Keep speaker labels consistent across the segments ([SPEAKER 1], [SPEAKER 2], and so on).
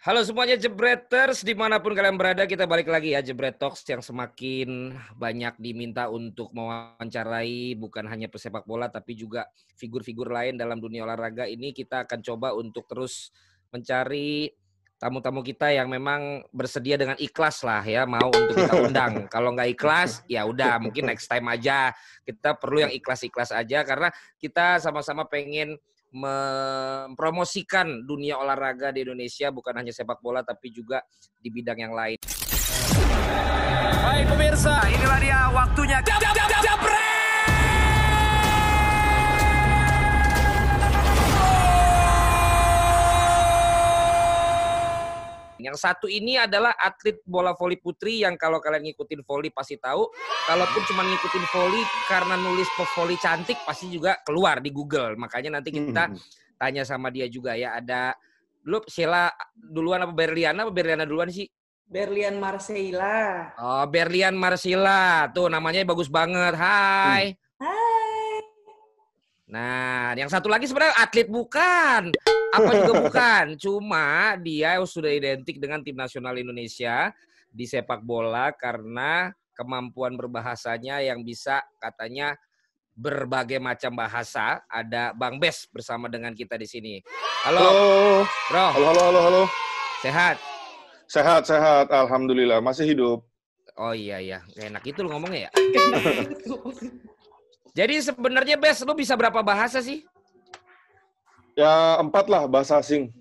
[SPEAKER 1] Halo semuanya Jebreters, di mana pun kalian berada, kita balik lagi ya Jebret Talks yang semakin banyak diminta untuk mewawancarai bukan hanya pesepak bola tapi juga figur-figur lain dalam dunia olahraga ini kita akan coba untuk terus mencari tamu-tamu kita yang memang bersedia dengan ikhlas lah ya mau untuk kita undang. Kalau nggak ikhlas ya udah mungkin next time aja. Kita perlu yang ikhlas-ikhlas aja karena kita sama-sama pengen mempromosikan dunia olahraga di Indonesia bukan hanya sepak bola tapi juga di bidang yang lain.
[SPEAKER 2] Baik pemirsa, inilah dia waktunya. Jab, jab, jab, jab,
[SPEAKER 1] Yang satu ini adalah atlet bola voli putri yang kalau kalian ngikutin voli pasti tahu. Kalaupun cuma ngikutin voli karena nulis voli cantik pasti juga keluar di Google. Makanya nanti kita hmm. tanya sama dia juga ya. Ada lu Sheila duluan apa Berliana apa Berliana duluan sih?
[SPEAKER 3] Berlian Marcella.
[SPEAKER 1] Oh, Berlian Marcella. Tuh namanya bagus banget. Hai.
[SPEAKER 3] Hai.
[SPEAKER 1] Nah, yang satu lagi sebenarnya atlet bukan apa juga bukan, cuma dia sudah identik dengan tim nasional Indonesia di sepak bola karena kemampuan berbahasanya yang bisa katanya berbagai macam bahasa. Ada Bang Bes bersama dengan kita di sini. Halo.
[SPEAKER 4] Halo.
[SPEAKER 1] Bro.
[SPEAKER 4] Halo, halo, halo, halo.
[SPEAKER 1] Sehat?
[SPEAKER 4] Sehat, sehat. Alhamdulillah. Masih hidup.
[SPEAKER 1] Oh iya, iya. enak itu lu ngomongnya ya? Jadi sebenarnya Bes, lu bisa berapa bahasa sih?
[SPEAKER 4] Ya empat lah bahasa asing.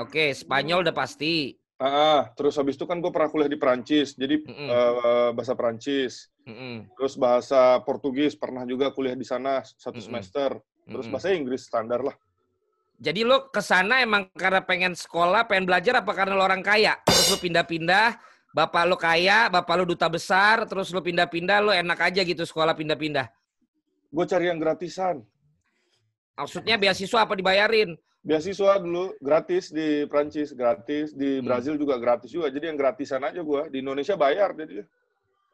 [SPEAKER 1] Oke, Spanyol udah pasti.
[SPEAKER 4] Ah, terus habis itu kan gue pernah kuliah di Perancis, jadi mm -mm. Uh, bahasa Perancis. Mm -mm. Terus bahasa Portugis pernah juga kuliah di sana satu mm -mm. semester. Terus bahasa Inggris standar lah.
[SPEAKER 1] Jadi lo ke sana emang karena pengen sekolah, pengen belajar apa karena lo orang kaya? Terus lo pindah-pindah, bapak lo kaya, bapak lo duta besar, terus lo pindah-pindah, lo enak aja gitu sekolah pindah-pindah.
[SPEAKER 4] Gue cari yang gratisan.
[SPEAKER 1] Maksudnya beasiswa apa dibayarin?
[SPEAKER 4] Beasiswa dulu gratis di Prancis, gratis di hmm. Brazil juga gratis juga. Jadi yang gratisan aja gua. Di Indonesia bayar jadi.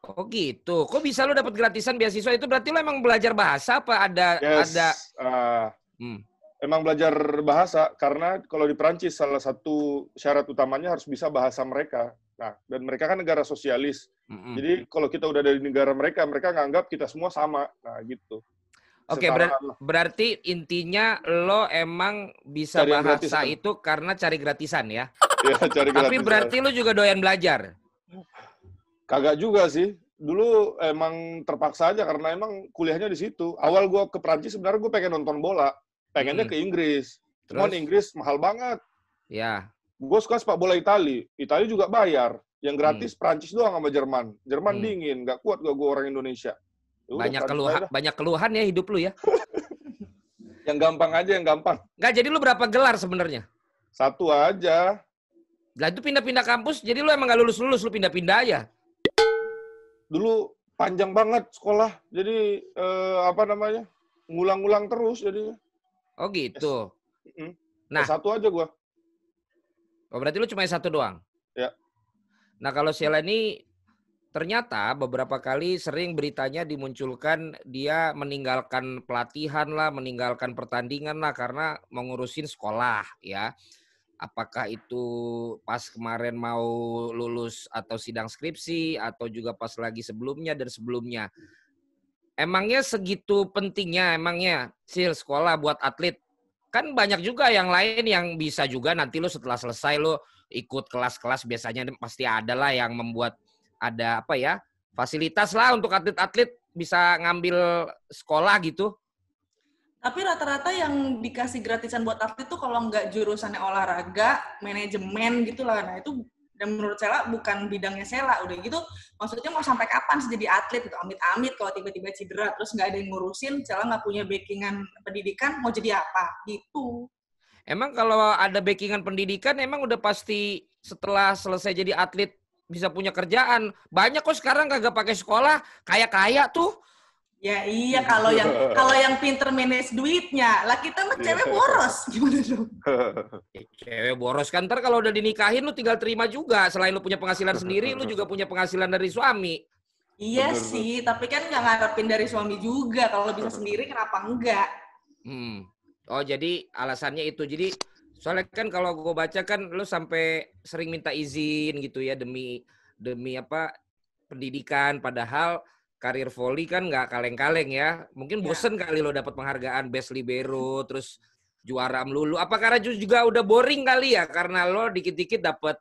[SPEAKER 1] Oh gitu. Kok bisa lo dapat gratisan beasiswa itu berarti lo emang belajar bahasa apa ada
[SPEAKER 4] yes,
[SPEAKER 1] ada
[SPEAKER 4] uh, hmm. Emang belajar bahasa karena kalau di Prancis salah satu syarat utamanya harus bisa bahasa mereka. Nah, dan mereka kan negara sosialis. Mm -hmm. Jadi kalau kita udah dari negara mereka, mereka nganggap kita semua sama. Nah, gitu.
[SPEAKER 1] Oke, okay, ber berarti intinya lo emang bisa cari bahasa itu karena cari gratisan ya?
[SPEAKER 4] Iya, cari gratisan.
[SPEAKER 1] Tapi berarti lo juga doyan belajar?
[SPEAKER 4] Kagak juga sih. Dulu emang terpaksa aja karena emang kuliahnya di situ. Awal gue ke Prancis sebenarnya gue pengen nonton bola. Pengennya hmm. ke Inggris. Cuman Inggris mahal banget.
[SPEAKER 1] Ya.
[SPEAKER 4] Gue suka sepak bola Itali. Itali juga bayar. Yang gratis hmm. Prancis doang sama Jerman. Jerman hmm. dingin. Gak kuat gue orang Indonesia.
[SPEAKER 1] Udah, banyak keluhan, banyak keluhan ya hidup lu ya.
[SPEAKER 4] yang gampang aja, yang gampang.
[SPEAKER 1] Enggak, jadi lu berapa gelar sebenarnya?
[SPEAKER 4] Satu aja.
[SPEAKER 1] Lah itu pindah-pindah kampus, jadi lu emang gak lulus-lulus, lu pindah-pindah aja?
[SPEAKER 4] Dulu panjang banget sekolah, jadi eh, apa namanya, ngulang-ngulang terus jadi.
[SPEAKER 1] Oh gitu.
[SPEAKER 4] Nah, satu aja gua.
[SPEAKER 1] Oh berarti lu cuma satu doang?
[SPEAKER 4] Ya.
[SPEAKER 1] Nah kalau Sheila ini ternyata beberapa kali sering beritanya dimunculkan dia meninggalkan pelatihan lah, meninggalkan pertandingan lah karena mengurusin sekolah ya. Apakah itu pas kemarin mau lulus atau sidang skripsi atau juga pas lagi sebelumnya dan sebelumnya. Emangnya segitu pentingnya emangnya sil sekolah buat atlet? Kan banyak juga yang lain yang bisa juga nanti lo setelah selesai lo ikut kelas-kelas biasanya pasti ada lah yang membuat ada apa ya fasilitas lah untuk atlet-atlet bisa ngambil sekolah gitu.
[SPEAKER 3] Tapi rata-rata yang dikasih gratisan buat atlet tuh kalau nggak jurusannya olahraga, manajemen gitu lah. Nah itu dan menurut saya bukan bidangnya Sela udah gitu. Maksudnya mau sampai kapan sih jadi atlet itu amit-amit kalau tiba-tiba cedera terus nggak ada yang ngurusin Sela nggak punya backingan pendidikan mau jadi apa? Gitu.
[SPEAKER 1] Emang kalau ada backingan pendidikan emang udah pasti setelah selesai jadi atlet bisa punya kerjaan. Banyak kok sekarang kagak pakai sekolah, kaya-kaya tuh.
[SPEAKER 3] Ya iya kalau yang kalau yang pinter manage duitnya, lah kita mah cewek boros gimana dong?
[SPEAKER 1] Cewek boros kan ntar kalau udah dinikahin lu tinggal terima juga. Selain lu punya penghasilan sendiri, lu juga punya penghasilan dari suami.
[SPEAKER 3] Iya bener, sih, tapi kan nggak ngarepin dari suami juga. Kalau bisa sendiri kenapa enggak?
[SPEAKER 1] Hmm. Oh jadi alasannya itu. Jadi Soalnya kan kalau gue baca kan lu sampai sering minta izin gitu ya demi demi apa pendidikan padahal karir volley kan nggak kaleng-kaleng ya. Mungkin iya. bosen ya. kali lo dapat penghargaan best libero terus juara melulu. Apa karena juga udah boring kali ya karena lo dikit-dikit dapat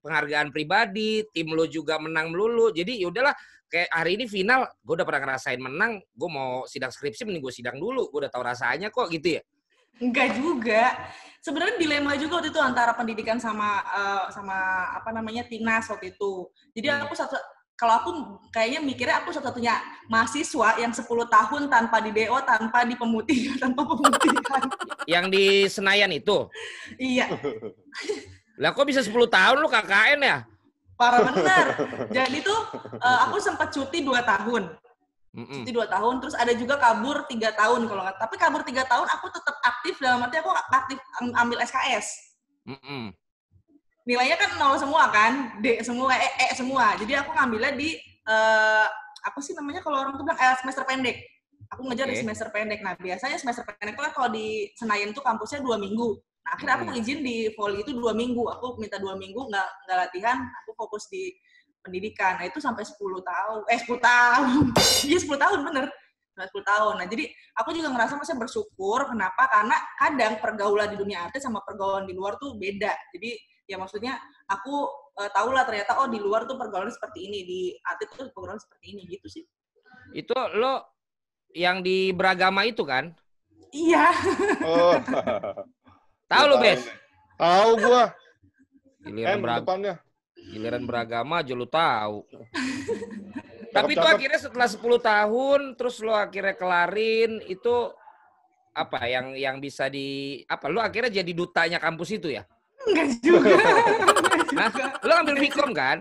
[SPEAKER 1] penghargaan pribadi, tim lo juga menang melulu. Jadi ya udahlah kayak hari ini final gue udah pernah ngerasain menang, gue mau sidang skripsi mending gue sidang dulu. Gue udah tahu rasanya kok gitu ya.
[SPEAKER 3] Enggak juga sebenarnya dilema juga waktu itu antara pendidikan sama uh, sama apa namanya timnas waktu itu. Jadi hmm. aku satu kalau aku kayaknya mikirnya aku satu-satunya mahasiswa yang 10 tahun tanpa di DO, tanpa di pemutihan, tanpa pemutihan.
[SPEAKER 1] Yang di Senayan itu?
[SPEAKER 3] iya.
[SPEAKER 1] Lah kok bisa 10 tahun lu KKN ya?
[SPEAKER 3] Parah bener. Jadi tuh uh, aku sempat cuti 2 tahun. Mm-mm. Cuti dua tahun, terus ada juga kabur tiga tahun kalau nggak. Tapi kabur tiga tahun aku tetap aktif dalam arti aku aktif ambil SKS. Mm-mm. Nilainya kan nol semua kan, D semua, E, e semua. Jadi aku ngambilnya di uh, apa sih namanya kalau orang tuh bilang eh, semester pendek. Aku ngejar okay. di semester pendek. Nah biasanya semester pendek kan kalau di Senayan tuh kampusnya dua minggu. Nah akhirnya aku izin di volley itu dua minggu. Aku minta dua minggu nggak nggak latihan. Aku fokus di pendidikan. Nah, itu sampai 10 tahun. Eh, 10 tahun. Iya, 10 tahun bener. 10 tahun. Nah, jadi aku juga ngerasa masih bersyukur. Kenapa? Karena kadang pergaulan di dunia artis sama pergaulan di luar tuh beda. Jadi, ya maksudnya aku uh, tahu lah ternyata, oh di luar tuh pergaulan seperti ini. Di artis tuh pergaulan seperti ini. Gitu sih.
[SPEAKER 1] Itu lo yang di beragama itu kan?
[SPEAKER 3] Iya. Oh.
[SPEAKER 1] tahu lo, Bes?
[SPEAKER 4] Tahu gua.
[SPEAKER 1] Giliran beragama. Giliran beragama aja lu tahu. Tapi itu akhirnya setelah 10 tahun terus lo akhirnya kelarin itu apa yang yang bisa di apa lo akhirnya jadi dutanya kampus itu ya?
[SPEAKER 3] Enggak juga.
[SPEAKER 1] nah, lo ambil Vkom kan?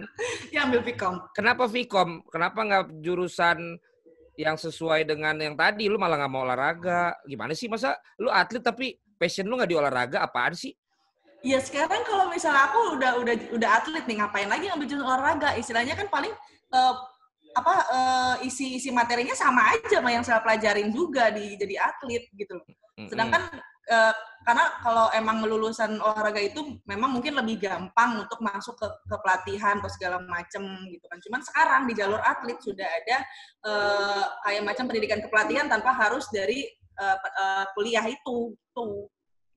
[SPEAKER 3] Ya ambil Vkom.
[SPEAKER 1] Kenapa Vkom? Kenapa nggak jurusan yang sesuai dengan yang tadi? Lu malah nggak mau olahraga? Gimana sih masa lu atlet tapi passion lu nggak di olahraga? Apaan sih?
[SPEAKER 3] Ya sekarang kalau misalnya aku udah udah udah atlet nih ngapain lagi ngambil jurusan olahraga? Istilahnya kan paling uh, apa uh, isi isi materinya sama aja sama yang saya pelajarin juga di jadi atlet gitu loh. Sedangkan uh, karena kalau emang lulusan olahraga itu memang mungkin lebih gampang untuk masuk ke, ke pelatihan atau segala macem gitu kan. Cuman sekarang di jalur atlet sudah ada uh, kayak macam pendidikan kepelatihan tanpa harus dari uh, uh, kuliah itu tuh.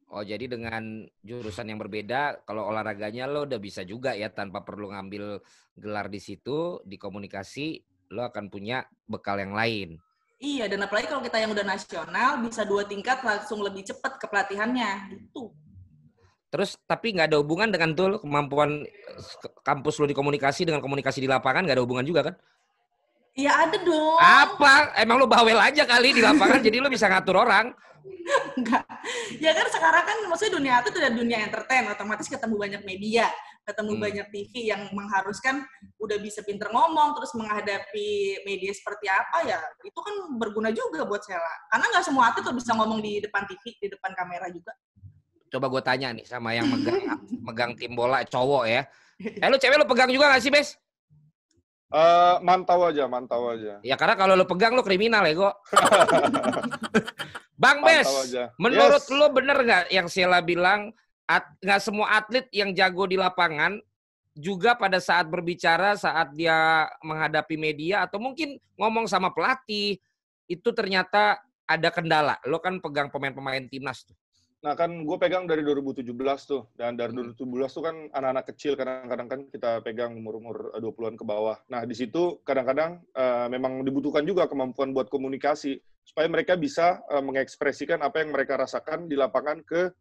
[SPEAKER 1] Oh, jadi dengan jurusan yang berbeda, kalau olahraganya lo udah bisa juga ya tanpa perlu ngambil gelar di situ, di komunikasi, lo akan punya bekal yang lain.
[SPEAKER 3] Iya, dan apalagi kalau kita yang udah nasional, bisa dua tingkat langsung lebih cepat ke pelatihannya, gitu.
[SPEAKER 1] Terus, tapi nggak ada hubungan dengan tuh kemampuan kampus lo di komunikasi dengan komunikasi di lapangan, nggak ada hubungan juga kan?
[SPEAKER 3] Iya ada dong.
[SPEAKER 1] Apa? Emang lo bawel aja kali di lapangan, jadi lo bisa ngatur orang.
[SPEAKER 3] Enggak. Ya kan sekarang kan maksudnya dunia itu udah dunia entertain, otomatis ketemu banyak media, ketemu hmm. banyak TV yang mengharuskan udah bisa pinter ngomong, terus menghadapi media seperti apa ya, itu kan berguna juga buat Sela. Karena nggak semua atlet tuh bisa ngomong di depan TV, di depan kamera juga.
[SPEAKER 1] Coba gue tanya nih sama yang megang, megang tim bola cowok ya. Eh lu cewek lu pegang juga gak sih, Bes?
[SPEAKER 4] Uh, mantau aja, mantau aja.
[SPEAKER 1] Ya karena kalau lu pegang lu kriminal ya, kok. Bang Bes, menurut yes. lo bener nggak yang Sheila bilang nggak semua atlet yang jago di lapangan juga pada saat berbicara saat dia menghadapi media atau mungkin ngomong sama pelatih itu ternyata ada kendala. Lo kan pegang pemain-pemain timnas tuh.
[SPEAKER 4] Nah kan gue pegang dari 2017 tuh dan dari 2017 hmm. tuh kan anak-anak kecil kadang-kadang kan kita pegang umur-umur 20-an ke bawah. Nah di situ kadang-kadang uh, memang dibutuhkan juga kemampuan buat komunikasi supaya mereka bisa uh, mengekspresikan apa yang mereka rasakan di lapangan ke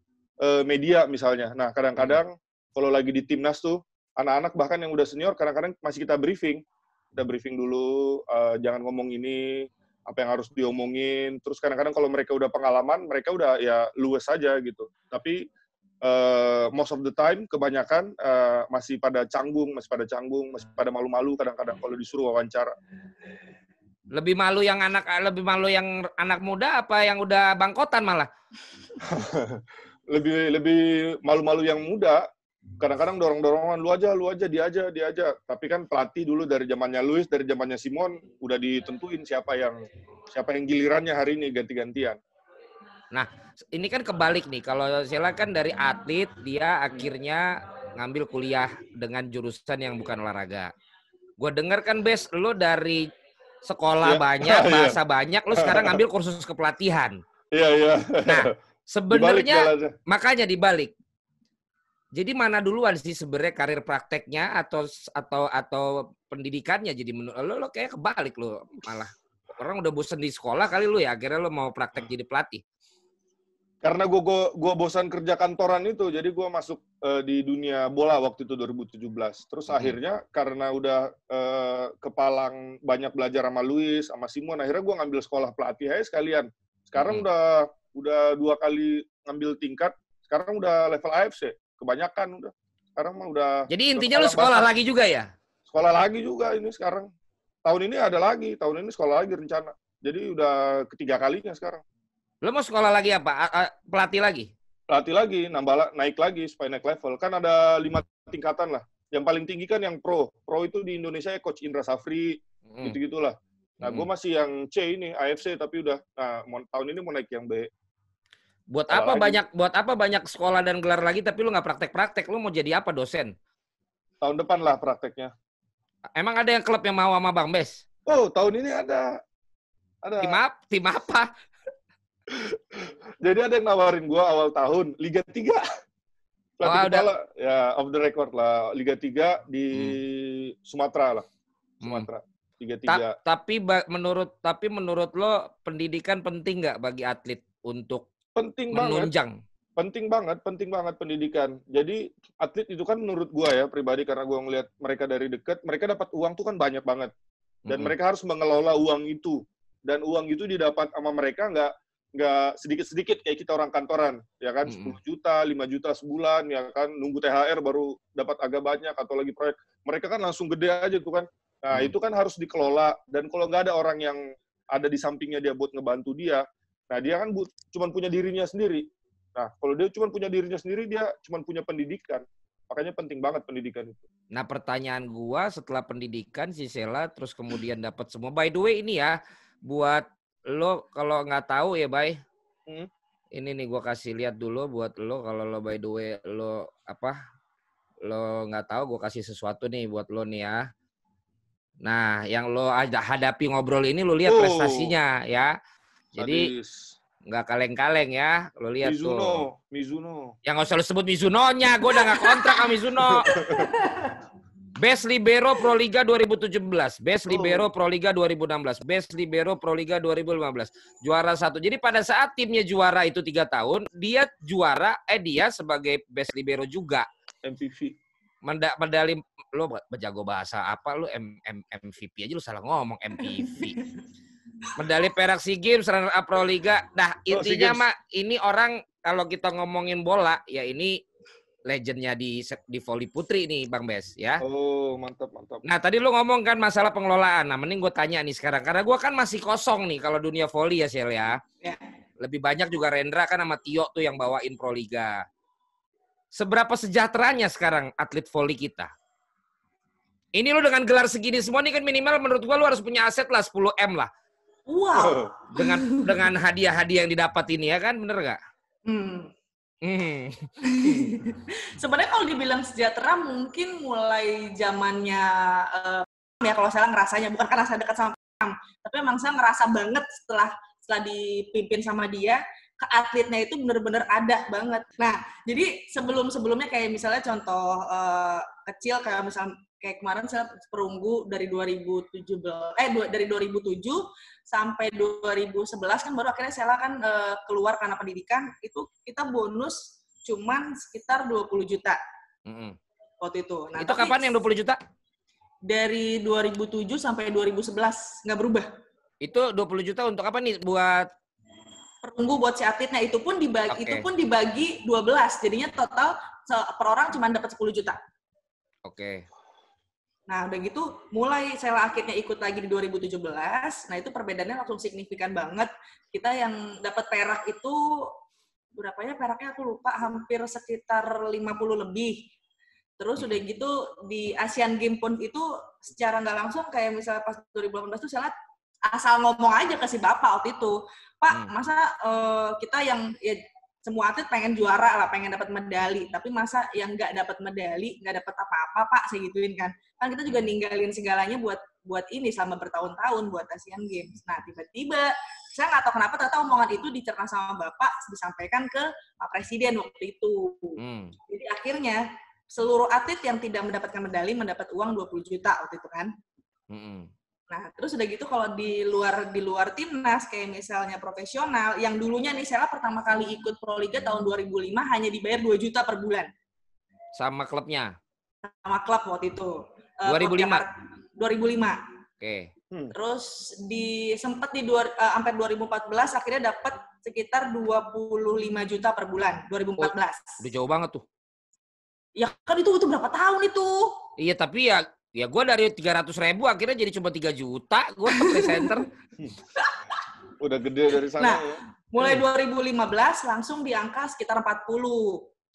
[SPEAKER 4] uh, media misalnya. Nah, kadang-kadang kalau lagi di timnas tuh anak-anak bahkan yang udah senior kadang-kadang masih kita briefing. Kita briefing dulu uh, jangan ngomong ini, apa yang harus diomongin. Terus kadang-kadang kalau mereka udah pengalaman, mereka udah ya luwes saja gitu. Tapi uh, most of the time kebanyakan uh, masih pada canggung, masih pada canggung, masih pada malu-malu kadang-kadang kalau disuruh wawancara.
[SPEAKER 1] Lebih malu yang anak lebih malu yang anak muda apa yang udah bangkotan malah?
[SPEAKER 4] lebih lebih malu-malu yang muda. Kadang-kadang dorong-dorongan lu aja, lu aja, dia aja, dia aja. Tapi kan pelatih dulu dari zamannya Luis, dari zamannya Simon udah ditentuin siapa yang siapa yang gilirannya hari ini ganti-gantian.
[SPEAKER 1] Nah, ini kan kebalik nih. Kalau Sela kan dari atlet, dia akhirnya ngambil kuliah dengan jurusan yang bukan olahraga. Gue denger kan, Bes, lo dari sekolah ya. banyak, iya. bahasa ya. banyak, lo sekarang ngambil kursus kepelatihan.
[SPEAKER 4] Iya, iya.
[SPEAKER 1] Nah, sebenarnya makanya dibalik. Jadi mana duluan sih sebenarnya karir prakteknya atau atau atau pendidikannya jadi menurut lo, lo kayak kebalik lo malah orang udah bosan di sekolah kali lu ya akhirnya lo mau praktek jadi pelatih
[SPEAKER 4] karena gue gua, gua bosan kerja kantoran itu jadi gue masuk uh, di dunia bola waktu itu 2017 terus hmm. akhirnya karena udah uh, kepalang banyak belajar sama Luis sama Simon akhirnya gue ngambil sekolah pelatih aja sekalian sekarang hmm. udah udah dua kali ngambil tingkat sekarang udah level AFC kebanyakan udah sekarang mah udah
[SPEAKER 1] jadi intinya lu sekolah lagi juga ya
[SPEAKER 4] sekolah lagi juga ini sekarang tahun ini ada lagi tahun ini sekolah lagi rencana jadi udah ketiga kalinya sekarang
[SPEAKER 1] Lo mau sekolah lagi apa? Pelatih lagi?
[SPEAKER 4] Pelatih lagi, nambah naik lagi supaya naik level. Kan ada lima tingkatan lah. Yang paling tinggi kan yang pro. Pro itu di Indonesia ya Coach Indra Safri, hmm. gitu-gitulah. Nah, hmm. gue masih yang C ini, AFC, tapi udah, nah, tahun ini mau naik yang B.
[SPEAKER 1] Buat apa lagi. banyak buat apa banyak sekolah dan gelar lagi tapi lu nggak praktek-praktek? Lu mau jadi apa dosen?
[SPEAKER 4] Tahun depan lah prakteknya.
[SPEAKER 1] Emang ada yang klub yang mau sama Bang Bes?
[SPEAKER 4] Oh, tahun ini ada.
[SPEAKER 1] Ada. Tim apa? Tim apa?
[SPEAKER 4] Jadi ada yang nawarin gue awal tahun Liga 3. Pelatih oh, kepala, ya off the record lah. Liga 3 di hmm. Sumatera lah. Hmm. Sumatera. Liga 3. Ta
[SPEAKER 1] tapi menurut tapi menurut lo pendidikan penting nggak bagi atlet untuk
[SPEAKER 4] penting
[SPEAKER 1] menunjang?
[SPEAKER 4] Banget. Penting banget, penting banget pendidikan. Jadi atlet itu kan menurut gua ya pribadi karena gua ngeliat mereka dari dekat, mereka dapat uang tuh kan banyak banget. Dan hmm. mereka harus mengelola uang itu. Dan uang itu didapat sama mereka nggak nggak sedikit-sedikit kayak kita orang kantoran, ya kan, mm -hmm. 10 juta, 5 juta sebulan, ya kan, nunggu THR baru dapat agak banyak, atau lagi proyek. Mereka kan langsung gede aja tuh kan. Nah, mm. itu kan harus dikelola, dan kalau nggak ada orang yang ada di sampingnya dia buat ngebantu dia, nah dia kan cuma punya dirinya sendiri. Nah, kalau dia cuma punya dirinya sendiri, dia cuma punya pendidikan. Makanya penting banget pendidikan itu.
[SPEAKER 1] Nah, pertanyaan gua setelah pendidikan si Sela terus kemudian dapat semua. By the way ini ya buat lo kalau nggak tahu ya, Bay. Hmm? Ini nih gua kasih lihat dulu buat lo kalau lo by the way lo apa? Lo nggak tahu gua kasih sesuatu nih buat lo nih ya. Nah, yang lo ada hadapi ngobrol ini lo lihat oh. prestasinya ya. Jadi nggak kaleng-kaleng ya. Lo lihat
[SPEAKER 4] Mizuno,
[SPEAKER 1] tuh.
[SPEAKER 4] Mizuno.
[SPEAKER 1] Yang nggak usah lo sebut Mizuno-nya. Gue udah nggak kontrak sama Mizuno. Best Libero Pro Liga 2017, Best Libero Pro Liga 2016, Best Libero Pro Liga 2015. Juara satu. Jadi pada saat timnya juara itu tiga tahun, dia juara, eh dia sebagai Best Libero juga.
[SPEAKER 4] MVP.
[SPEAKER 1] Menda medali lo berjago bahasa apa lo M, M, MVP aja lo salah ngomong MVP. medali perak SEA Games, runner up Pro Liga. Nah, oh, intinya oh, mah ini orang kalau kita ngomongin bola ya ini legendnya di di voli putri nih Bang Bes ya.
[SPEAKER 4] Oh mantap mantap.
[SPEAKER 1] Nah tadi lu ngomong kan masalah pengelolaan. Nah mending gue tanya nih sekarang karena gue kan masih kosong nih kalau dunia voli ya Sel ya. ya. Lebih banyak juga Rendra kan sama Tio tuh yang bawain Proliga. Seberapa sejahteranya sekarang atlet voli kita? Ini lu dengan gelar segini semua nih kan minimal menurut gua lu harus punya aset lah 10 M lah.
[SPEAKER 3] Wow.
[SPEAKER 1] Dengan dengan hadiah-hadiah yang didapat ini ya kan bener gak? Hmm.
[SPEAKER 3] Hmm. Sebenarnya kalau dibilang sejahtera mungkin mulai zamannya uh, ya kalau saya ngerasanya bukan karena saya dekat sama Pam, tapi memang saya ngerasa banget setelah setelah dipimpin sama dia ke atletnya itu benar-benar ada banget. Nah, jadi sebelum-sebelumnya kayak misalnya contoh uh, kecil kayak misal kayak kemarin saya perunggu dari 2017 eh dari 2007 sampai 2011 kan baru akhirnya saya kan uh, keluar karena pendidikan itu kita bonus cuman sekitar 20 juta. Mm -hmm. Waktu itu.
[SPEAKER 1] Nah, itu kapan yang 20 juta?
[SPEAKER 3] Dari 2007 sampai 2011 nggak berubah.
[SPEAKER 1] Itu 20 juta untuk apa nih buat
[SPEAKER 3] perunggu buat si atletnya itu pun dibagi okay. itu pun dibagi 12 jadinya total per orang cuma dapat 10 juta.
[SPEAKER 1] Oke. Okay.
[SPEAKER 3] Nah, udah gitu mulai saya akhirnya ikut lagi di 2017. Nah, itu perbedaannya langsung signifikan banget. Kita yang dapat perak itu berapa ya peraknya aku lupa, hampir sekitar 50 lebih. Terus udah hmm. gitu di Asian Games pun itu secara nggak langsung kayak misalnya pas 2018 tuh saya asal ngomong aja ke si bapak waktu itu pak hmm. masa uh, kita yang ya semua atlet pengen juara lah, pengen dapat medali. Tapi masa yang nggak dapat medali, nggak dapat apa-apa, Pak, saya gituin kan. Kan kita juga ninggalin segalanya buat buat ini selama bertahun-tahun buat Asian Games. Nah, tiba-tiba saya nggak tahu kenapa ternyata omongan itu dicerna sama Bapak disampaikan ke Pak Presiden waktu itu. Hmm. Jadi akhirnya seluruh atlet yang tidak mendapatkan medali mendapat uang 20 juta waktu itu kan. Hmm. Nah, terus udah gitu kalau di luar di luar timnas kayak misalnya profesional yang dulunya nih saya pertama kali ikut Pro Liga tahun 2005 hanya dibayar 2 juta per bulan.
[SPEAKER 1] Sama klubnya?
[SPEAKER 3] Sama klub waktu itu.
[SPEAKER 1] 2005. Uh,
[SPEAKER 3] 2005. Oke.
[SPEAKER 1] Okay.
[SPEAKER 3] Hmm. Terus di sempat di dua, uh, sampai 2014 akhirnya dapat sekitar 25 juta per bulan 2014. Oh,
[SPEAKER 1] udah jauh banget tuh.
[SPEAKER 3] Ya kan itu itu berapa tahun itu?
[SPEAKER 1] Iya tapi ya Ya gue dari 300 ribu akhirnya jadi cuma 3 juta gue ke presenter.
[SPEAKER 4] Udah gede dari sana
[SPEAKER 3] nah, ya. Mulai 2015 langsung di angka sekitar 40.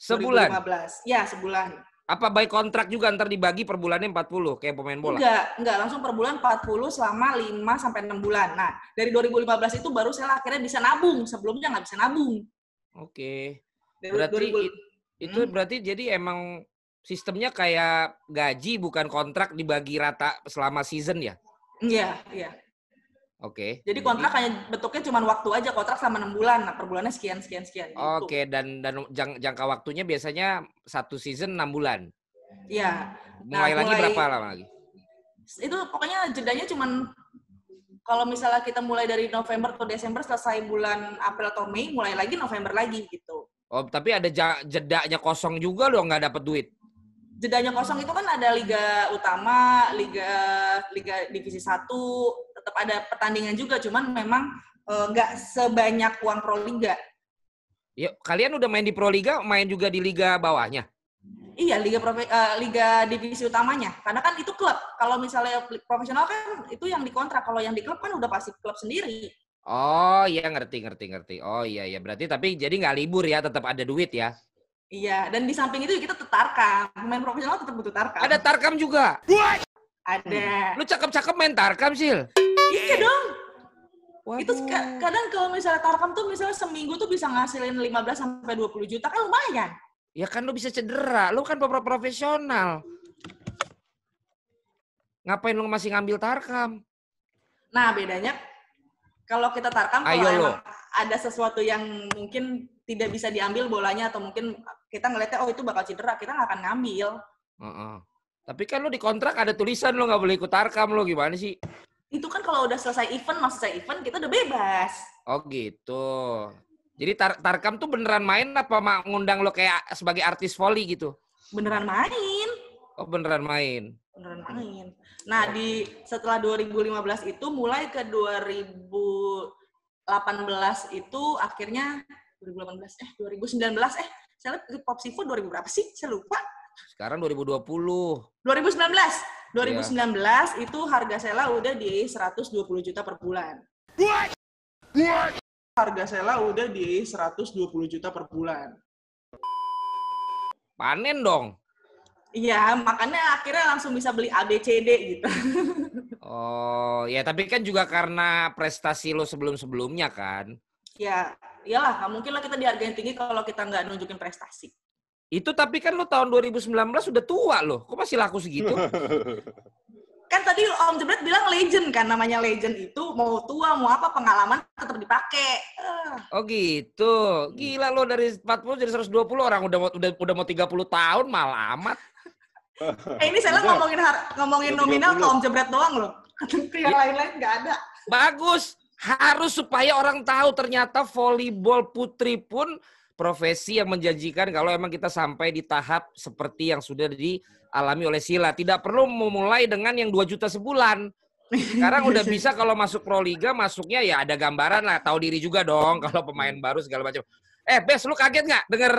[SPEAKER 1] Sebulan?
[SPEAKER 3] 2015. Ya, sebulan.
[SPEAKER 1] Apa baik kontrak juga ntar dibagi per bulannya 40 kayak pemain bola?
[SPEAKER 3] Enggak, enggak langsung per bulan 40 selama 5 sampai 6 bulan. Nah, dari 2015 itu baru saya akhirnya bisa nabung. Sebelumnya nggak bisa nabung.
[SPEAKER 1] Oke. Berarti 2000, itu hmm. berarti jadi emang sistemnya kayak gaji bukan kontrak dibagi rata selama season ya?
[SPEAKER 3] Iya, iya.
[SPEAKER 1] Oke.
[SPEAKER 3] Okay. Jadi kontrak hanya bentuknya cuma waktu aja kontrak selama enam bulan, nah per bulannya sekian sekian sekian.
[SPEAKER 1] Gitu. Oke, okay. dan dan jang, jangka waktunya biasanya satu season enam bulan.
[SPEAKER 3] Iya.
[SPEAKER 1] Mulai nah, lagi mulai, berapa lama lagi?
[SPEAKER 3] Itu pokoknya jedanya cuma kalau misalnya kita mulai dari November atau Desember selesai bulan April atau Mei, mulai lagi November lagi gitu.
[SPEAKER 1] Oh, tapi ada jedanya kosong juga loh nggak dapat duit
[SPEAKER 3] jedanya kosong itu kan ada liga utama, liga liga divisi satu, tetap ada pertandingan juga, cuman memang eh, nggak uh, sebanyak uang pro liga.
[SPEAKER 1] Ya, kalian udah main di pro liga, main juga di liga bawahnya?
[SPEAKER 3] Iya, liga profe, uh, liga divisi utamanya. Karena kan itu klub. Kalau misalnya profesional kan itu yang dikontrak. Kalau yang di klub kan udah pasti klub sendiri.
[SPEAKER 1] Oh iya ngerti ngerti ngerti. Oh iya iya berarti tapi jadi nggak libur ya, tetap ada duit ya?
[SPEAKER 3] Iya, dan di samping itu kita tetap tarkam. Pemain profesional tetap butuh tarkam.
[SPEAKER 1] Ada tarkam juga?
[SPEAKER 3] What? Ada.
[SPEAKER 1] Lu cakep-cakep main tarkam, Sil?
[SPEAKER 3] Iya dong. Waduh. Itu kadang kalau misalnya tarkam tuh misalnya seminggu tuh bisa ngasilin 15 sampai 20 juta kan lumayan.
[SPEAKER 1] Ya kan lu bisa cedera, lu kan profesional. Ngapain lu masih ngambil tarkam?
[SPEAKER 3] Nah, bedanya kalau kita tarkam
[SPEAKER 1] Ayo
[SPEAKER 3] kalau ada sesuatu yang mungkin tidak bisa diambil bolanya atau mungkin kita ngeliatnya oh itu bakal cedera, kita nggak akan ngambil.
[SPEAKER 1] Uh -uh. Tapi kan lo di kontrak ada tulisan lo nggak boleh ikut tarkam lo gimana sih?
[SPEAKER 3] Itu kan kalau udah selesai event, masuk selesai event kita udah bebas.
[SPEAKER 1] Oh gitu. Jadi tar tarkam tuh beneran main apa ngundang lo kayak sebagai artis volley gitu?
[SPEAKER 3] Beneran main.
[SPEAKER 1] Oh beneran main.
[SPEAKER 3] Beneran main. Nah di setelah 2015 itu mulai ke 2018 itu akhirnya 2018 eh 2019 eh saya lihat Pop Seafood 2000 berapa sih? Saya lupa.
[SPEAKER 1] Sekarang 2020.
[SPEAKER 3] 2019. 2019 yeah. itu harga Sela udah di 120 juta per bulan. What? What? Harga Sela udah di 120 juta per bulan.
[SPEAKER 1] Panen dong.
[SPEAKER 3] Iya, makanya akhirnya langsung bisa beli ABCD gitu.
[SPEAKER 1] Oh, ya tapi kan juga karena prestasi lo sebelum-sebelumnya kan.
[SPEAKER 3] Ya, iyalah nggak mungkin lah kita dihargain tinggi kalau kita nggak nunjukin prestasi.
[SPEAKER 1] Itu tapi kan lo tahun 2019 sudah tua loh, kok masih laku segitu?
[SPEAKER 3] kan tadi Om Jebret bilang legend kan, namanya legend itu mau tua mau apa pengalaman tetap dipakai.
[SPEAKER 1] Uh. Oh gitu, gila lo dari 40 jadi 120 orang udah udah udah mau 30 tahun malah amat.
[SPEAKER 3] eh ini saya ngomongin ngomongin nominal ke Om Jebret doang loh. Yang lain-lain nggak ada.
[SPEAKER 1] Bagus, harus supaya orang tahu ternyata volleyball putri pun profesi yang menjanjikan kalau emang kita sampai di tahap seperti yang sudah dialami oleh Sila. Tidak perlu memulai dengan yang 2 juta sebulan. Sekarang udah bisa kalau masuk Pro Liga masuknya ya ada gambaran lah, tahu diri juga dong kalau pemain baru segala macam. Eh, Bes, lu kaget nggak denger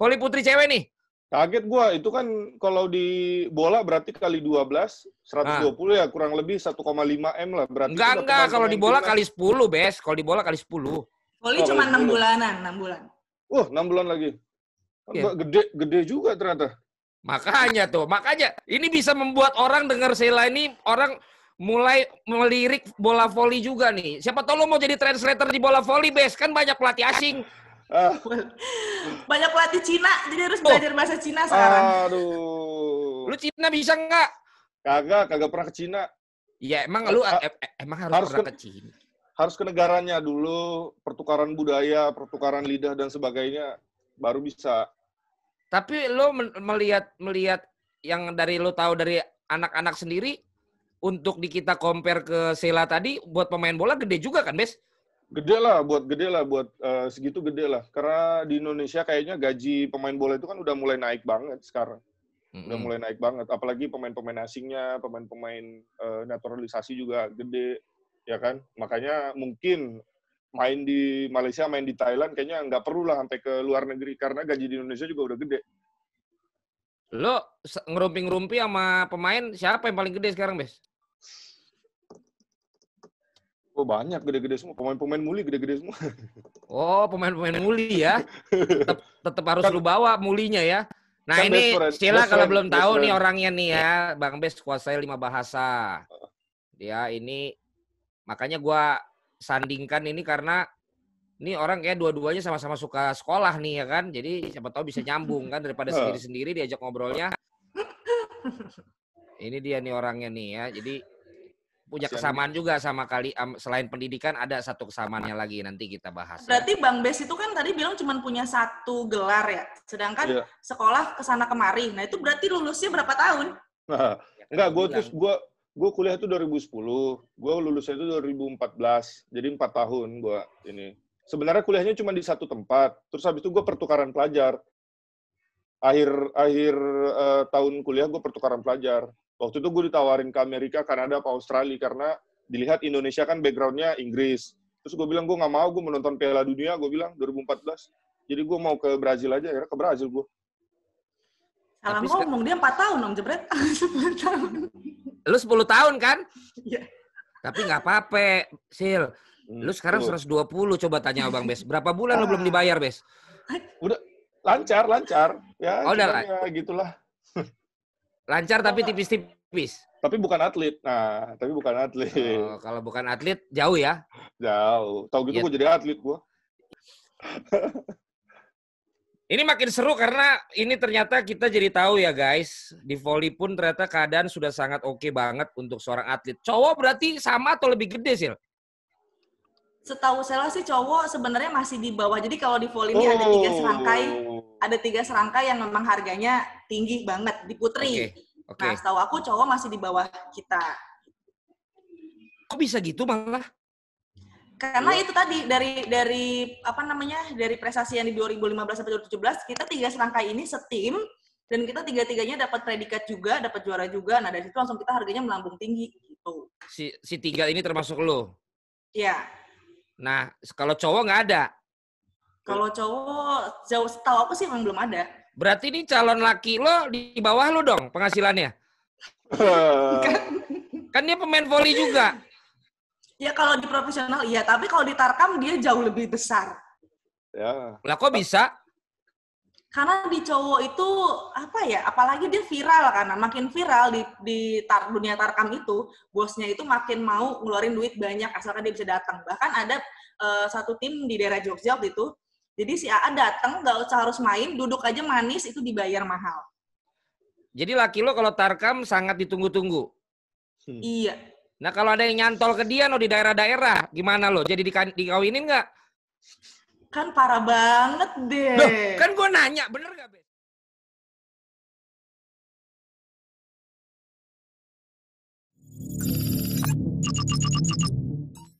[SPEAKER 1] voli putri cewek nih?
[SPEAKER 4] Kaget gua, itu kan kalau di bola berarti kali 12, 120 nah. ya kurang lebih 1,5 M lah berarti.
[SPEAKER 1] Enggak, enggak, kalau di bola kali 10, Bes. Kalau di bola kali 10.
[SPEAKER 3] Voli oh, cuma 6 bulanan, 6 bulan.
[SPEAKER 4] Wah, uh, 6 bulan lagi. Yeah. Gede gede juga ternyata.
[SPEAKER 1] Makanya tuh, makanya ini bisa membuat orang dengar Sheila ini orang mulai melirik bola voli juga nih. Siapa tahu lo mau jadi translator di bola voli, Bes. Kan banyak pelatih asing.
[SPEAKER 3] Banyak pelatih Cina, jadi harus oh. belajar bahasa Cina sekarang.
[SPEAKER 4] Aduh.
[SPEAKER 1] Lu Cina bisa nggak?
[SPEAKER 4] Kagak, kagak pernah ke Cina.
[SPEAKER 1] Ya emang lu emang harus, harus pernah ke, ke Cina.
[SPEAKER 4] Harus ke negaranya dulu, pertukaran budaya, pertukaran lidah dan sebagainya, baru bisa.
[SPEAKER 1] Tapi lo melihat melihat yang dari lo tahu dari anak-anak sendiri untuk di kita compare ke Sela tadi buat pemain bola gede juga kan, Bes?
[SPEAKER 4] Gede lah, buat gede lah, buat uh, segitu gede lah. Karena di Indonesia kayaknya gaji pemain bola itu kan udah mulai naik banget sekarang. Mm-hmm. Udah mulai naik banget. Apalagi pemain-pemain asingnya, pemain-pemain uh, naturalisasi juga gede, ya kan? Makanya mungkin main di Malaysia, main di Thailand, kayaknya nggak perlu lah sampai ke luar negeri karena gaji di Indonesia juga udah gede.
[SPEAKER 1] Lo ngerumpi-ngerumpi sama pemain siapa yang paling gede sekarang, Bes?
[SPEAKER 4] Oh banyak gede-gede semua. Pemain-pemain muli gede-gede semua.
[SPEAKER 1] Oh pemain-pemain muli ya. Tetap, tetap harus kan, lu bawa mulinya ya. Nah kan ini Stila kalau belum tahu nih orangnya nih ya. Bang Bes kuasai lima bahasa. Dia ini makanya gua sandingkan ini karena ini orang kayak dua-duanya sama-sama suka sekolah nih ya kan. Jadi siapa tahu bisa nyambung kan daripada sendiri-sendiri diajak ngobrolnya. Ini dia nih orangnya nih ya. Jadi punya kesamaan juga sama kali um, selain pendidikan ada satu kesamaannya lagi nanti kita bahas.
[SPEAKER 3] Ya. Berarti ya. Bang Bes itu kan tadi bilang cuma punya satu gelar ya, sedangkan yeah. sekolah ke sana kemari. Nah itu berarti lulusnya berapa tahun?
[SPEAKER 4] Nah, enggak, gue terus gue gue kuliah itu 2010, gue lulusnya itu 2014, jadi empat tahun gue ini. Sebenarnya kuliahnya cuma di satu tempat, terus habis itu gue pertukaran pelajar. Akhir akhir uh, tahun kuliah gue pertukaran pelajar Waktu itu gue ditawarin ke Amerika, Kanada, apa Australia karena dilihat Indonesia kan backgroundnya Inggris. Terus gue bilang gue nggak mau, gue menonton Piala Dunia, gue bilang 2014. Jadi gue mau ke Brazil aja, ya ke Brazil gue.
[SPEAKER 3] Salah Tapi ngomong, dia 4 tahun dong, jebret. 10
[SPEAKER 1] tahun. Lu 10 tahun kan? Iya. Tapi nggak apa-apa, Sil. Lu hmm, sekarang 120, coba tanya Bang Bes. Berapa bulan ah. lu belum dibayar, Bes?
[SPEAKER 4] Udah, lancar, lancar. Ya,
[SPEAKER 1] oh, udah
[SPEAKER 4] ya, gitulah.
[SPEAKER 1] Lancar tapi tipis-tipis.
[SPEAKER 4] Tapi bukan atlet. Nah, tapi bukan atlet.
[SPEAKER 1] Oh, kalau bukan atlet jauh ya?
[SPEAKER 4] Jauh. Tahu gitu ya. gue jadi atlet gue.
[SPEAKER 1] ini makin seru karena ini ternyata kita jadi tahu ya guys, di volley pun ternyata keadaan sudah sangat oke okay banget untuk seorang atlet. Cowok berarti sama atau lebih gede sih?
[SPEAKER 3] Setahu saya sih cowok sebenarnya masih di bawah. Jadi kalau di volley ini oh. ada tiga serangkai, ada tiga serangkai yang memang harganya tinggi banget di putri. Okay. Okay. Nah, setahu aku cowok masih di bawah kita.
[SPEAKER 1] Kok bisa gitu malah?
[SPEAKER 3] Karena itu tadi dari dari apa namanya dari prestasi yang di 2015 sampai 2017 kita tiga serangkai ini setim dan kita tiga-tiganya dapat predikat juga, dapat juara juga. Nah dari situ langsung kita harganya melambung tinggi gitu.
[SPEAKER 1] Si si tiga ini termasuk lo?
[SPEAKER 3] Iya.
[SPEAKER 1] Nah kalau cowok nggak ada?
[SPEAKER 3] Kalau cowok jauh setahu aku sih memang belum ada.
[SPEAKER 1] Berarti ini calon laki lo di bawah lo dong penghasilannya? kan, kan dia pemain voli juga.
[SPEAKER 3] Ya kalau di profesional iya, tapi kalau di Tarkam dia jauh lebih besar.
[SPEAKER 1] Ya. Lah kok bisa?
[SPEAKER 3] Karena di cowok itu apa ya, apalagi dia viral karena makin viral di di tar, dunia Tarkam itu, bosnya itu makin mau ngeluarin duit banyak asalkan dia bisa datang. Bahkan ada uh, satu tim di daerah Jogja waktu itu jadi si AA datang nggak usah harus main, duduk aja manis itu dibayar mahal.
[SPEAKER 1] Jadi laki lo kalau tarkam sangat ditunggu-tunggu.
[SPEAKER 3] Hmm. Iya.
[SPEAKER 1] Nah kalau ada yang nyantol ke dia lo di daerah-daerah, gimana lo? Jadi dikawinin nggak?
[SPEAKER 3] Kan parah banget deh.
[SPEAKER 1] Loh, kan gue nanya, bener gak, Be?